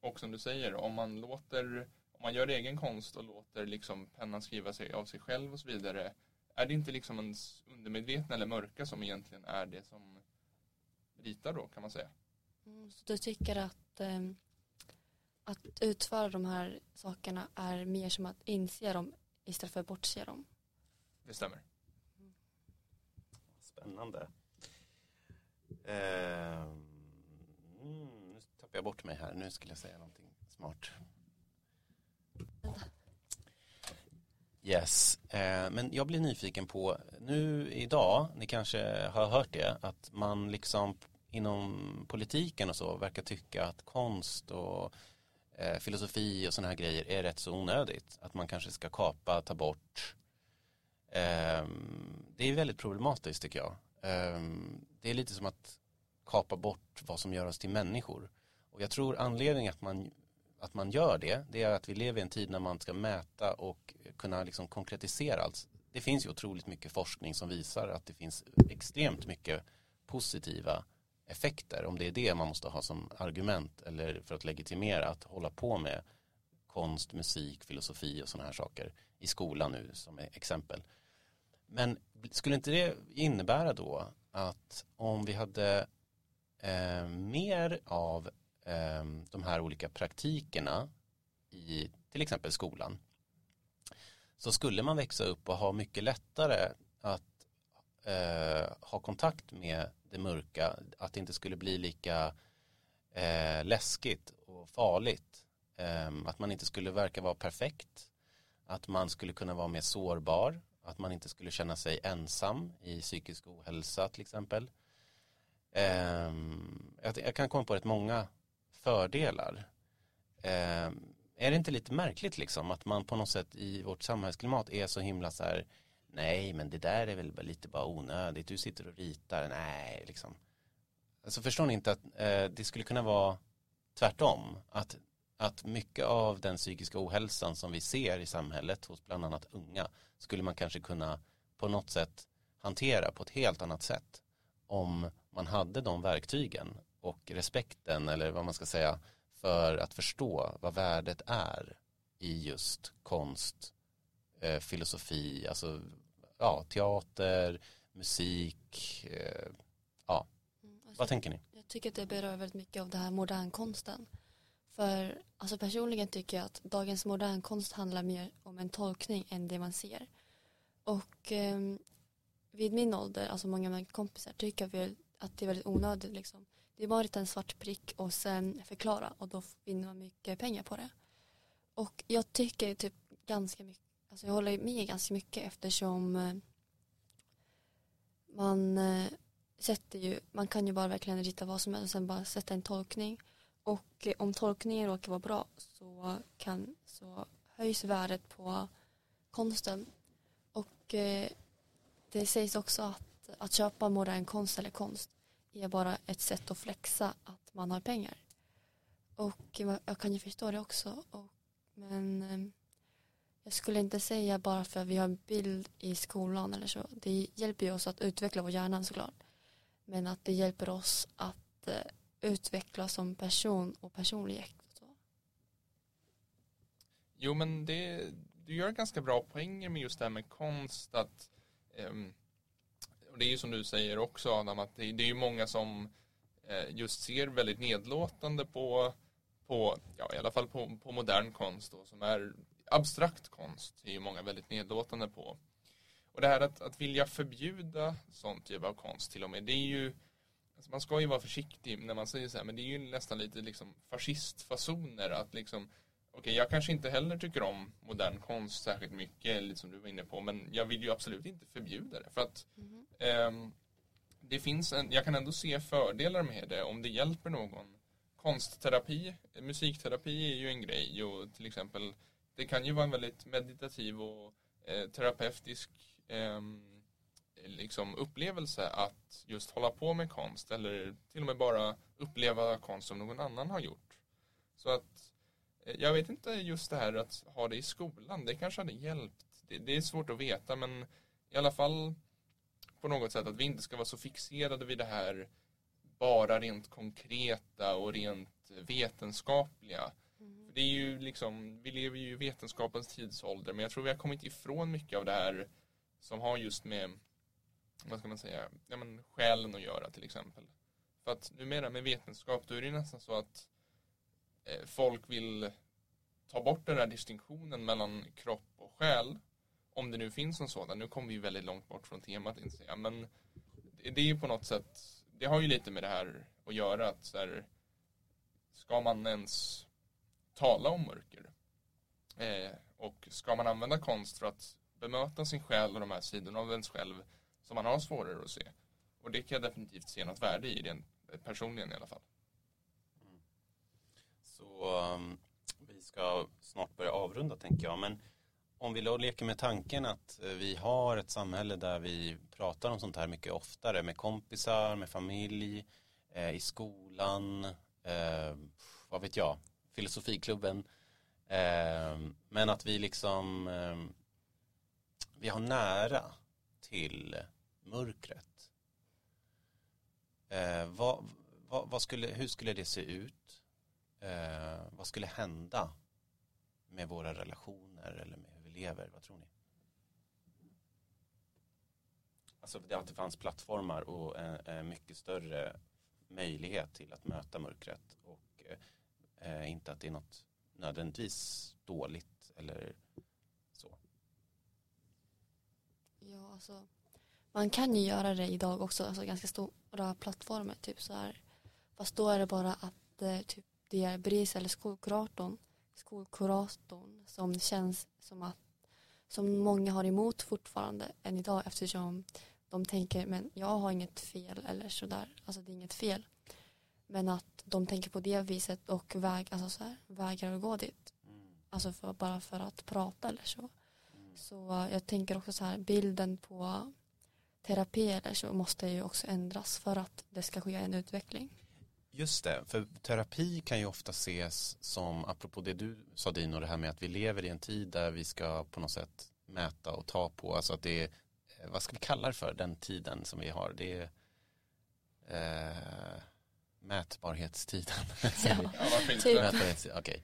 och som du säger, om man låter om man gör egen konst och låter liksom pennan skriva sig av sig själv och så vidare är det inte liksom ens undermedvetna eller mörka som egentligen är det som ritar då kan man säga? Mm, så du tycker att eh, att utföra de här sakerna är mer som att inse dem istället för att bortse dem? Det stämmer. Spännande. Eh, mm, nu tappar jag bort mig här. Nu skulle jag säga någonting smart. Yes, eh, men jag blir nyfiken på nu idag, ni kanske har hört det, att man liksom inom politiken och så verkar tycka att konst och eh, filosofi och sådana här grejer är rätt så onödigt. Att man kanske ska kapa, ta bort. Eh, det är väldigt problematiskt tycker jag. Eh, det är lite som att kapa bort vad som gör oss till människor. Och jag tror anledningen att man, att man gör det, det är att vi lever i en tid när man ska mäta och kunna liksom konkretisera allt. Det finns ju otroligt mycket forskning som visar att det finns extremt mycket positiva effekter. Om det är det man måste ha som argument eller för att legitimera att hålla på med konst, musik, filosofi och sådana här saker i skolan nu som exempel. Men skulle inte det innebära då att om vi hade eh, mer av eh, de här olika praktikerna i till exempel skolan så skulle man växa upp och ha mycket lättare att eh, ha kontakt med det mörka, att det inte skulle bli lika eh, läskigt och farligt. Eh, att man inte skulle verka vara perfekt, att man skulle kunna vara mer sårbar, att man inte skulle känna sig ensam i psykisk ohälsa till exempel. Eh, jag, kan komma på rätt många fördelar. Eh, är det inte lite märkligt liksom att man på något sätt i vårt samhällsklimat är så himla så här nej men det där är väl lite bara onödigt, du sitter och ritar, nej liksom. Alltså förstår ni inte att eh, det skulle kunna vara tvärtom, att, att mycket av den psykiska ohälsan som vi ser i samhället hos bland annat unga skulle man kanske kunna på något sätt hantera på ett helt annat sätt om man hade de verktygen och respekten eller vad man ska säga för att förstå vad värdet är i just konst, eh, filosofi, alltså ja, teater, musik, eh, ja. Mm, alltså, Vad tänker ni? Jag tycker att det berör väldigt mycket av det här modernkonsten. För alltså personligen tycker jag att dagens modernkonst handlar mer om en tolkning än det man ser. Och eh, vid min ålder, alltså många av mina kompisar, tycker väl att det är väldigt onödigt. Liksom. Det är bara en svart prick och sen förklara och då vinner man mycket pengar på det. Och jag tycker typ ganska mycket Alltså jag håller med ganska mycket eftersom eh, man eh, sätter ju, man kan ju bara verkligen rita vad som helst och sen bara sätta en tolkning. Och eh, om tolkningen råkar vara bra så, kan, så höjs värdet på konsten. Och det sägs också att, att köpa modern konst eller konst är bara ett sätt att flexa att man har pengar. Och jag kan ju förstå det också. Och, men jag skulle inte säga bara för att vi har en bild i skolan eller så. Det hjälper ju oss att utveckla vår hjärna såklart. Men att det hjälper oss att utvecklas utveckla som person och personlighet. Och så. Jo men det, du gör ganska bra poänger med just det här med konst. Att, um, och det är ju som du säger också Adam, att det, det är ju många som uh, just ser väldigt nedlåtande på, på ja, i alla fall på, på modern konst då, som är abstrakt konst är ju många väldigt nedlåtande på. Och det här att, att vilja förbjuda sånt typ av konst till och med, det är ju alltså man ska ju vara försiktig när man säger så här, men det är ju nästan lite liksom fascistfasoner att liksom Okej, okay, jag kanske inte heller tycker om modern konst särskilt mycket, lite som du var inne på, men jag vill ju absolut inte förbjuda det. För att mm. eh, det finns en, jag kan ändå se fördelar med det om det hjälper någon. Konstterapi, musikterapi är ju en grej och till exempel det kan ju vara en väldigt meditativ och eh, terapeutisk eh, liksom upplevelse att just hålla på med konst eller till och med bara uppleva konst som någon annan har gjort. Så att eh, jag vet inte just det här att ha det i skolan, det kanske hade hjälpt. Det, det är svårt att veta men i alla fall på något sätt att vi inte ska vara så fixerade vid det här bara rent konkreta och rent vetenskapliga det är ju liksom, vi lever ju i vetenskapens tidsålder men jag tror vi har kommit ifrån mycket av det här som har just med, vad ska man säga, ja men själen att göra till exempel. För att numera med vetenskap då är det nästan så att eh, folk vill ta bort den här distinktionen mellan kropp och själ. Om det nu finns en sådan. Nu kommer vi väldigt långt bort från temat inser jag. Men det är ju på något sätt, det har ju lite med det här att göra. Att så här, ska man ens tala om mörker? Eh, och ska man använda konst för att bemöta sin själ och de här sidorna av ens själv som man har svårare att se? Och det kan jag definitivt se något värde i, den, personligen i alla fall. Mm. Så um, vi ska snart börja avrunda tänker jag. Men om vi då leker med tanken att eh, vi har ett samhälle där vi pratar om sånt här mycket oftare med kompisar, med familj, eh, i skolan, eh, vad vet jag, filosofiklubben. Eh, men att vi liksom, eh, vi har nära till mörkret. Eh, vad, vad, vad, skulle, hur skulle det se ut? Ehm, vad skulle hända med våra relationer eller med hur vi lever? Vad tror ni? Alltså det att det fanns plattformar och en, mycket större möjlighet till att möta mörkret och eh, eh, inte att det är något nödvändigtvis dåligt eller så. Ja, alltså man kan ju göra det idag också, alltså ganska stora plattformar, typ så här. Fast då är det bara att eh, typ det är BRIS eller skolkuratorn, skolkuratorn som känns som att som många har emot fortfarande än idag eftersom de tänker men jag har inget fel eller sådär, alltså det är inget fel. Men att de tänker på det viset och väg, alltså så här, vägrar att gå dit. Mm. Alltså för, bara för att prata eller så. Mm. Så jag tänker också så här, bilden på terapi eller så måste ju också ändras för att det ska ske en utveckling. Just det, för terapi kan ju ofta ses som, apropå det du sa Dino, det här med att vi lever i en tid där vi ska på något sätt mäta och ta på, alltså att det är, eh, vad ska vi kalla det för, den tiden som vi har, det är eh, mätbarhetstiden. [laughs] ja, typ. okay.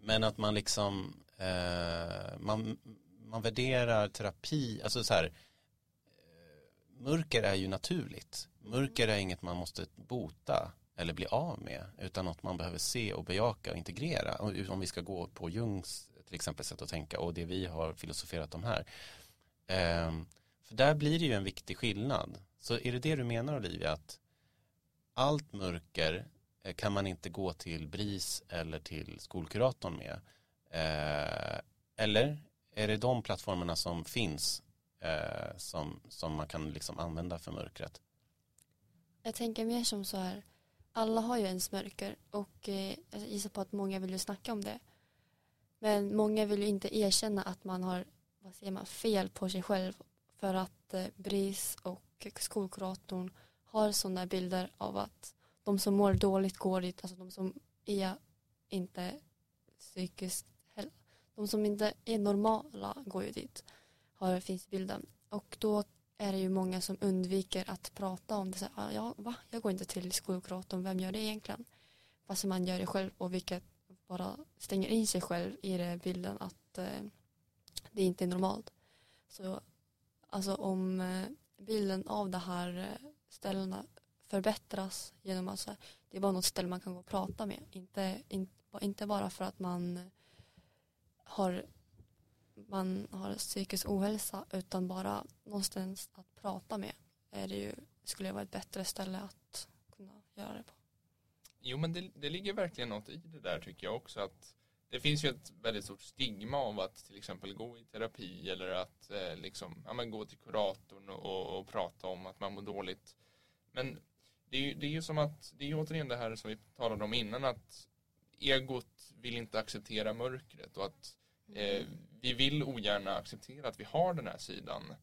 Men att man liksom, eh, man, man värderar terapi, alltså så här, eh, mörker är ju naturligt. Mörker är inget man måste bota eller bli av med utan något man behöver se och bejaka och integrera. Om vi ska gå på Jungs till exempel sätt att tänka och det vi har filosoferat om här. Ehm, för där blir det ju en viktig skillnad. Så är det det du menar Olivia att allt mörker eh, kan man inte gå till BRIS eller till skolkuratorn med. Eh, eller är det de plattformarna som finns eh, som, som man kan liksom använda för mörkret? Jag tänker mer som så här, alla har ju ens mörker och eh, jag gissar på att många vill ju snacka om det. Men många vill ju inte erkänna att man har vad säger man, fel på sig själv för att eh, BRIS och skolkuratorn har sådana bilder av att de som mår dåligt går dit, alltså de som är inte psykiskt de som inte är normala går ju dit, har, finns bilden. Och då är det ju många som undviker att prata om det. Så här, ah, ja, va? Jag går inte till skolkuratorn, vem gör det egentligen? Fast man gör det själv och vilket bara stänger in sig själv i det bilden att eh, det inte är normalt. Så alltså om eh, bilden av det här eh, ställena förbättras genom att det är bara något ställe man kan gå och prata med. Inte, in, inte bara för att man har, man har psykisk ohälsa utan bara någonstans att prata med är det ju, skulle vara ett bättre ställe att kunna göra det på. Jo men det, det ligger verkligen något i det där tycker jag också att det finns ju ett väldigt stort stigma av att till exempel gå i terapi eller att eh, liksom, ja, gå till kuratorn och, och, prata om att man mår dåligt. Men det är ju det är som att, det är ju återigen det här som vi talade om innan att egot vill inte acceptera mörkret och att eh, vi vill ogärna acceptera att vi har den här sidan.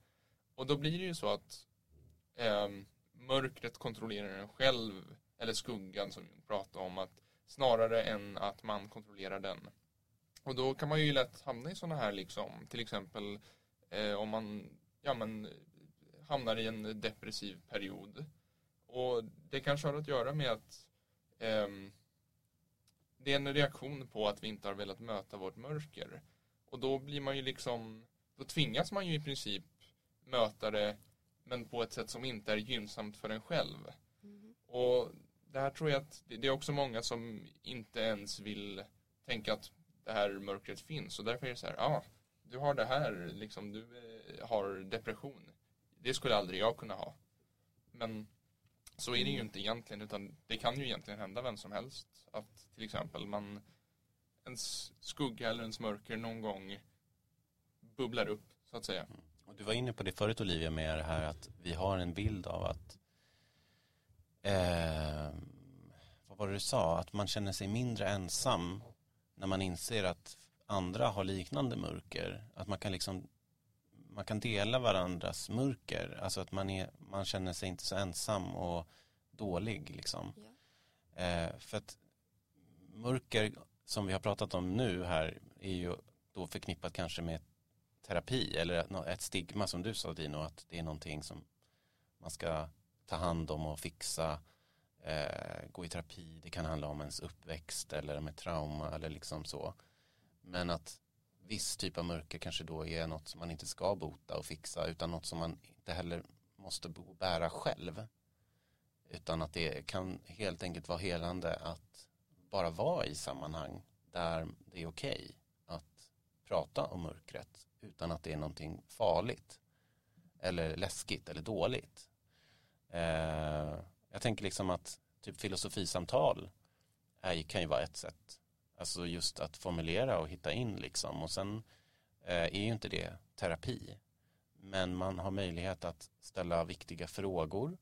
Och då blir det ju så att eh, mörkret kontrollerar en själv, eller skuggan som vi pratade om, att snarare än att man kontrollerar den. Och då kan man ju lätt hamna i sådana här liksom, till exempel eh, om man ja, men, hamnar i en depressiv period. Och det kanske har att göra med att eh, det är en reaktion på att vi inte har velat möta vårt mörker. Och då blir man ju liksom, då tvingas man ju i princip möta det men på ett sätt som inte är gynnsamt för en själv. Mm. Och det här tror jag att det är också många som inte ens vill tänka att det här mörkret finns och därför är det så här, ja, ah, du har det här, liksom, du eh, har depression. Det skulle aldrig jag kunna ha. Men så är det ju inte egentligen utan det kan ju egentligen hända vem som helst. Att till exempel man ens skugga eller ens mörker någon gång bubblar upp så att säga. Mm. Och du var inne på det förut Olivia med det här att vi har en bild av att eh, vad var det du sa? Att man känner sig mindre ensam när man inser att andra har liknande mörker. Att man kan liksom man kan dela varandras mörker. Alltså att man, är, man känner sig inte så ensam och dålig liksom. Ja. Eh, för att mörker som vi har pratat om nu här är ju då förknippat kanske med terapi eller ett stigma som du sa Dino att det är någonting som man ska ta hand om och fixa eh, gå i terapi. Det kan handla om ens uppväxt eller med trauma eller liksom så. Men att viss typ av mörker kanske då är något som man inte ska bota och fixa utan något som man inte heller måste bära själv. Utan att det kan helt enkelt vara helande att bara vara i sammanhang där det är okej okay att prata om mörkret utan att det är någonting farligt eller läskigt eller dåligt. Eh, jag tänker liksom att typ filosofisamtal är, kan ju vara ett sätt. Alltså just att formulera och hitta in liksom och sen eh, är ju inte det terapi. Men man har möjlighet att ställa viktiga frågor.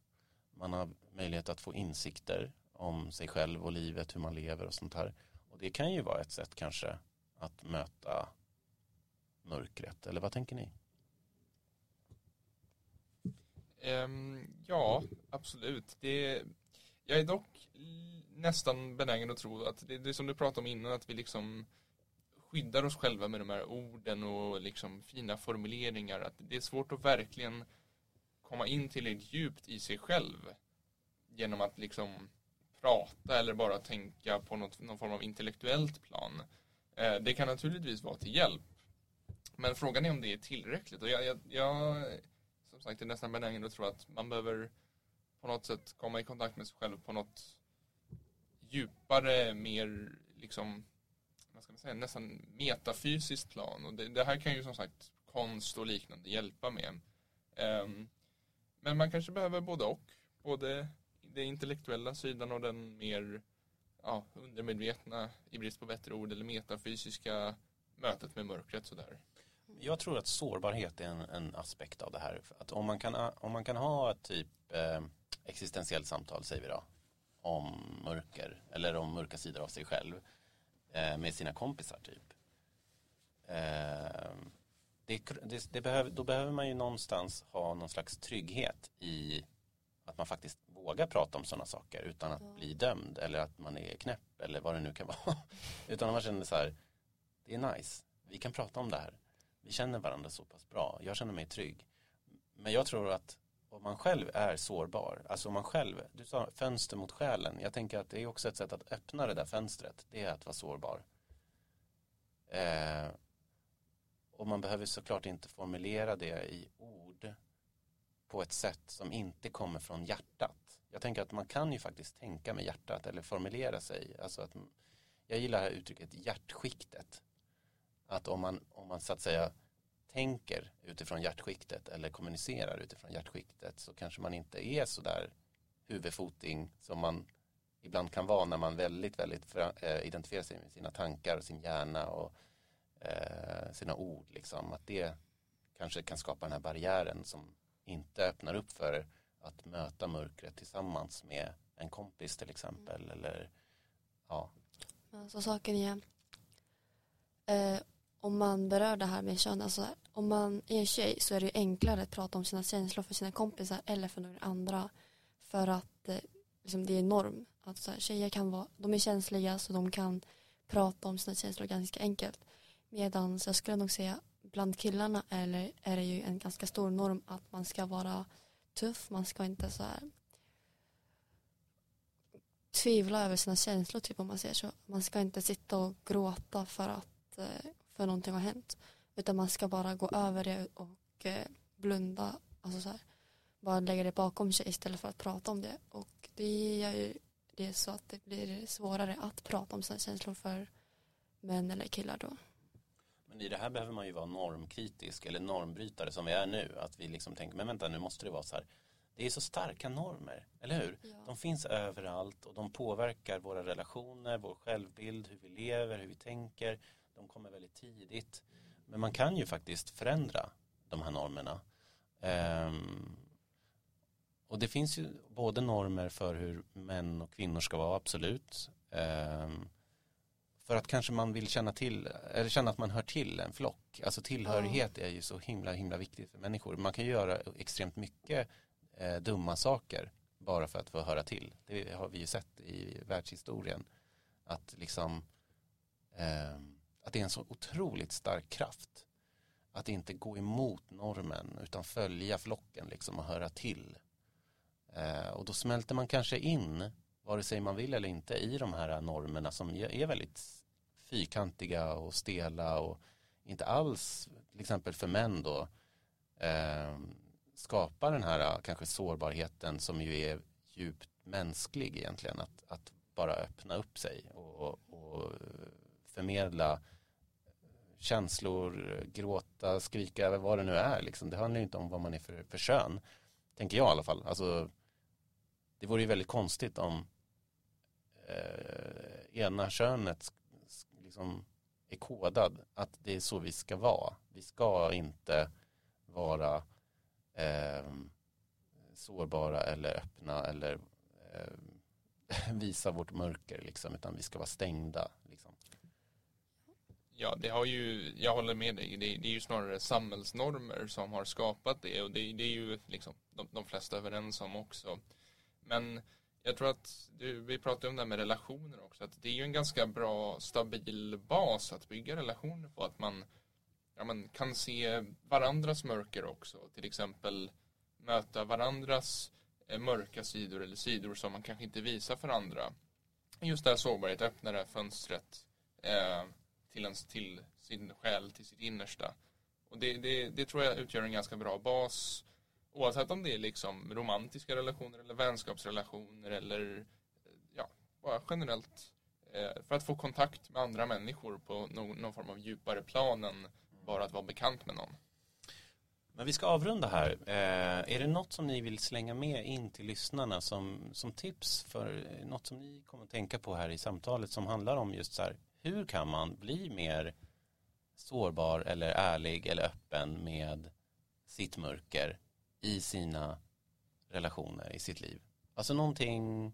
Man har möjlighet att få insikter om sig själv och livet, hur man lever och sånt här. Och det kan ju vara ett sätt kanske att möta mörkret, eller vad tänker ni? Um, Ehm, ja, absolut. Det, jag är dock nästan benägen att tro att det, det är som du pratade om innan, att vi liksom skyddar oss själva med de här orden och liksom fina formuleringar. Att det är svårt att verkligen komma in tillräckligt djupt i sig själv genom att liksom prata eller bara tänka på något, någon form av intellektuellt plan. Eh, det kan naturligtvis vara till hjälp. Men frågan är om det är tillräckligt. Och jag, jag, jag sagt är nästan benägen att tro att man behöver på något sätt komma i kontakt med sig själv på något djupare, mer liksom, vad ska man säga, nästan metafysiskt plan. Och det, det här kan ju som sagt konst och liknande hjälpa med. Um, men man kanske behöver både och. Både den intellektuella sidan och den mer ja, undermedvetna, i brist på bättre ord, eller metafysiska mötet med mörkret sådär. Jag tror att sårbarhet är en, en aspekt av det här. Att om man kan, om man kan ha ett typ eh, existentiellt samtal, säger vi då, om mörker eller om mörka sidor av sig själv eh, med sina kompisar typ. Eh, det, det, det behöver, då behöver man ju någonstans ha någon slags trygghet i att man faktiskt vågar prata om sådana saker utan att ja. bli dömd eller att man är knäpp eller vad det nu kan [laughs] vara. utan att man känner så här, det är nice, vi kan prata om det här. Vi känner varandra så pass bra, jag känner mig trygg. Men jag tror att om man själv är sårbar, alltså om man själv, du sa fönster mot själen, jag tänker att det är också ett sätt att öppna det där fönstret, det är att vara sårbar. Eh, och man behöver såklart inte formulera det i ord på ett sätt som inte kommer från hjärtat. Jag tänker att man kan ju faktiskt tänka med hjärtat eller formulera sig. Alltså att, jag gillar uttrycket hjärtskiktet. Att om man, om man så att säga tänker utifrån hjärtskiktet eller kommunicerar utifrån hjärtskiktet så kanske man inte är så där huvudfoting som man ibland kan vara när man väldigt, väldigt äh, identifierar sig med sina tankar och sin hjärna och äh, sina ord. Liksom. Att det kanske kan skapa den här barriären som inte öppnar upp för att möta mörkret tillsammans med en kompis till exempel. Mm. Eller, ja. Så saken är, eh, om man berör det här med kön, alltså om man är en tjej så är det enklare att prata om sina känslor för sina kompisar eller för några andra. För att eh, liksom, det är norm. Att så här, tjejer kan vara, de är känsliga så de kan prata om sina känslor ganska enkelt. Medan jag skulle nog säga bland killarna eller är det ju en ganska stor norm att man ska vara tuff, man ska inte så här tvivla över sina känslor typ om man säger så. Man ska inte sitta och gråta för att eh, för någonting har hänt. Utan man ska bara gå över det och eh, blunda, alltså så här, bara lägga det bakom sig istället för att prata om det. Och det gör ju det så att det blir svårare att prata om sina känslor för män eller killar då. Men i det här behöver man ju vara normkritisk eller normbrytare som vi är nu. Att vi liksom tänker, men vänta nu måste det vara så här. Det är så starka normer, eller hur? Ja. De finns överallt och de påverkar våra relationer, vår självbild, hur vi lever, hur vi tänker. De kommer väldigt tidigt. Men man kan ju faktiskt förändra de här normerna. Ehm, och det finns ju både normer för hur män och kvinnor ska vara, absolut. Ehm, för att kanske man vill känna till, eller känna att man hör till en flock. Alltså tillhörighet är ju så himla, himla viktigt för människor. Man kan göra extremt mycket eh, dumma saker bara för att få höra till. Det har vi ju sett i världshistorien. Att liksom eh, att det är en så otroligt stark kraft. Att inte gå emot normen utan följa flocken liksom och höra till. Eh, och då smälter man kanske in, vare sig man vill eller inte, i de här normerna som är väldigt fyrkantiga och stela och inte alls, till exempel för män då, eh, skapar den här eh, kanske sårbarheten som ju är djupt mänsklig egentligen. Att, att bara öppna upp sig och, och, och förmedla känslor, gråta, skrika, vad det nu är. Liksom. Det handlar ju inte om vad man är för, för kön, tänker jag i alla fall. Alltså, det vore ju väldigt konstigt om eh, ena könet liksom är kodad att det är så vi ska vara. Vi ska inte vara eh, sårbara eller öppna eller eh, [laughs] visa vårt mörker liksom, utan vi ska vara stängda. Liksom. Ja, det har ju, jag håller med dig, det, det är ju snarare samhällsnormer som har skapat det och det, det är ju liksom de, de flesta överens om också. Men jag tror att du, vi pratade om det här med relationer också, att det är ju en ganska bra stabil bas att bygga relationer på, att man, ja, man kan se varandras mörker också, till exempel möta varandras eh, mörka sidor eller sidor som man kanske inte visar för andra. Just det här sårbarhet, öppna det här fönstret eh, till, ens, till sin själ, till sitt innersta. Och det, det, det tror jag utgör en ganska bra bas Oavsett om det är liksom romantiska relationer eller vänskapsrelationer eller ja, bara generellt eh, för att få kontakt med andra människor på någon, någon, form av djupare plan än bara att vara bekant med någon. Men vi ska avrunda här. Eh, är det något som ni vill slänga med in till lyssnarna som, som tips för eh, något som ni kommer att tänka på här i samtalet som handlar om just så här, hur kan man bli mer sårbar eller ärlig eller öppen med sitt mörker i sina relationer i sitt liv. Alltså någonting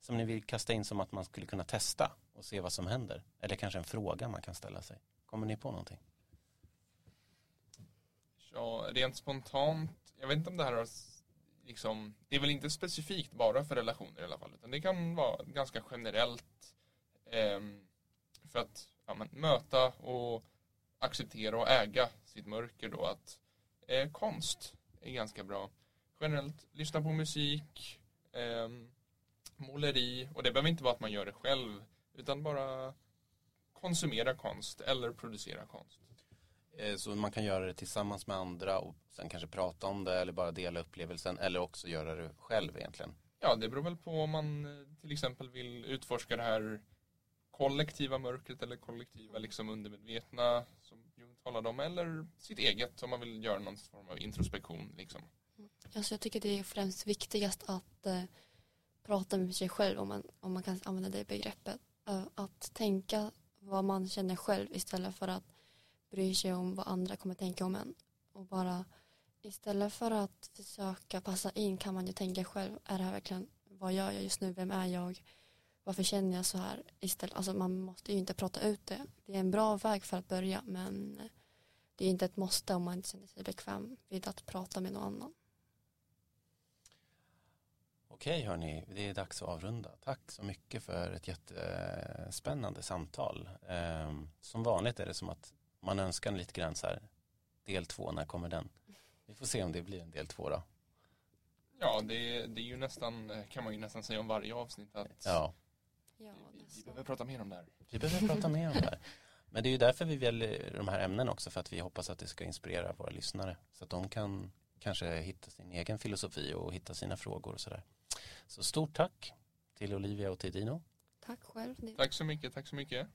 som ni vill kasta in som att man skulle kunna testa och se vad som händer. Eller kanske en fråga man kan ställa sig. Kommer ni på någonting? Ja, rent spontant, jag vet inte om det här har liksom, det är väl inte specifikt bara för relationer i alla fall, utan det kan vara ganska generellt eh, för att ja, men, möta och acceptera och äga sitt mörker då att eh, konst är ganska bra. Generellt, lyssna på musik, eh, måleri och det behöver inte vara att man gör det själv utan bara konsumera konst eller producera konst. Eh, så man kan göra det tillsammans med andra och sen kanske prata om det eller bara dela upplevelsen eller också göra det själv egentligen? Ja, det beror väl på om man eh, till exempel vill utforska det här kollektiva mörkret eller kollektiva liksom undermedvetna som Jung talade om eller sitt eget om man vill göra någon form av introspektion. Liksom. Alltså jag tycker det är främst viktigast att eh, prata med sig själv om man, om man kan använda det begreppet. Uh, att tänka vad man känner själv istället för att bry sig om vad andra kommer tänka om en. Och bara istället för att försöka passa in kan man ju tänka själv, är det här verkligen, vad gör jag just nu, vem är jag, varför känner jag så här istället, alltså man måste ju inte prata ut det. Det är en bra väg för att börja men det är inte ett måste om man inte känner sig bekväm vid att prata med någon annan. Okej hörni, det är dags att avrunda. Tack så mycket för ett jättespännande samtal. Ehm, som vanligt är det som att man önskar lite grann så här, del två, när kommer den? Vi får se om det blir en del två då. Ja, det, det är ju nästan, kan man ju nästan säga om varje avsnitt att ja. vi, vi behöver prata mer om det här. Vi behöver prata mer om det här. Men det är ju därför vi väljer de här ämnena också för att vi hoppas att det ska inspirera våra lyssnare så att de kan kanske hitta sin egen filosofi och hitta sina frågor och sådär. Så stort tack till Olivia och till Dino. Tack själv. Tack så mycket, tack så mycket.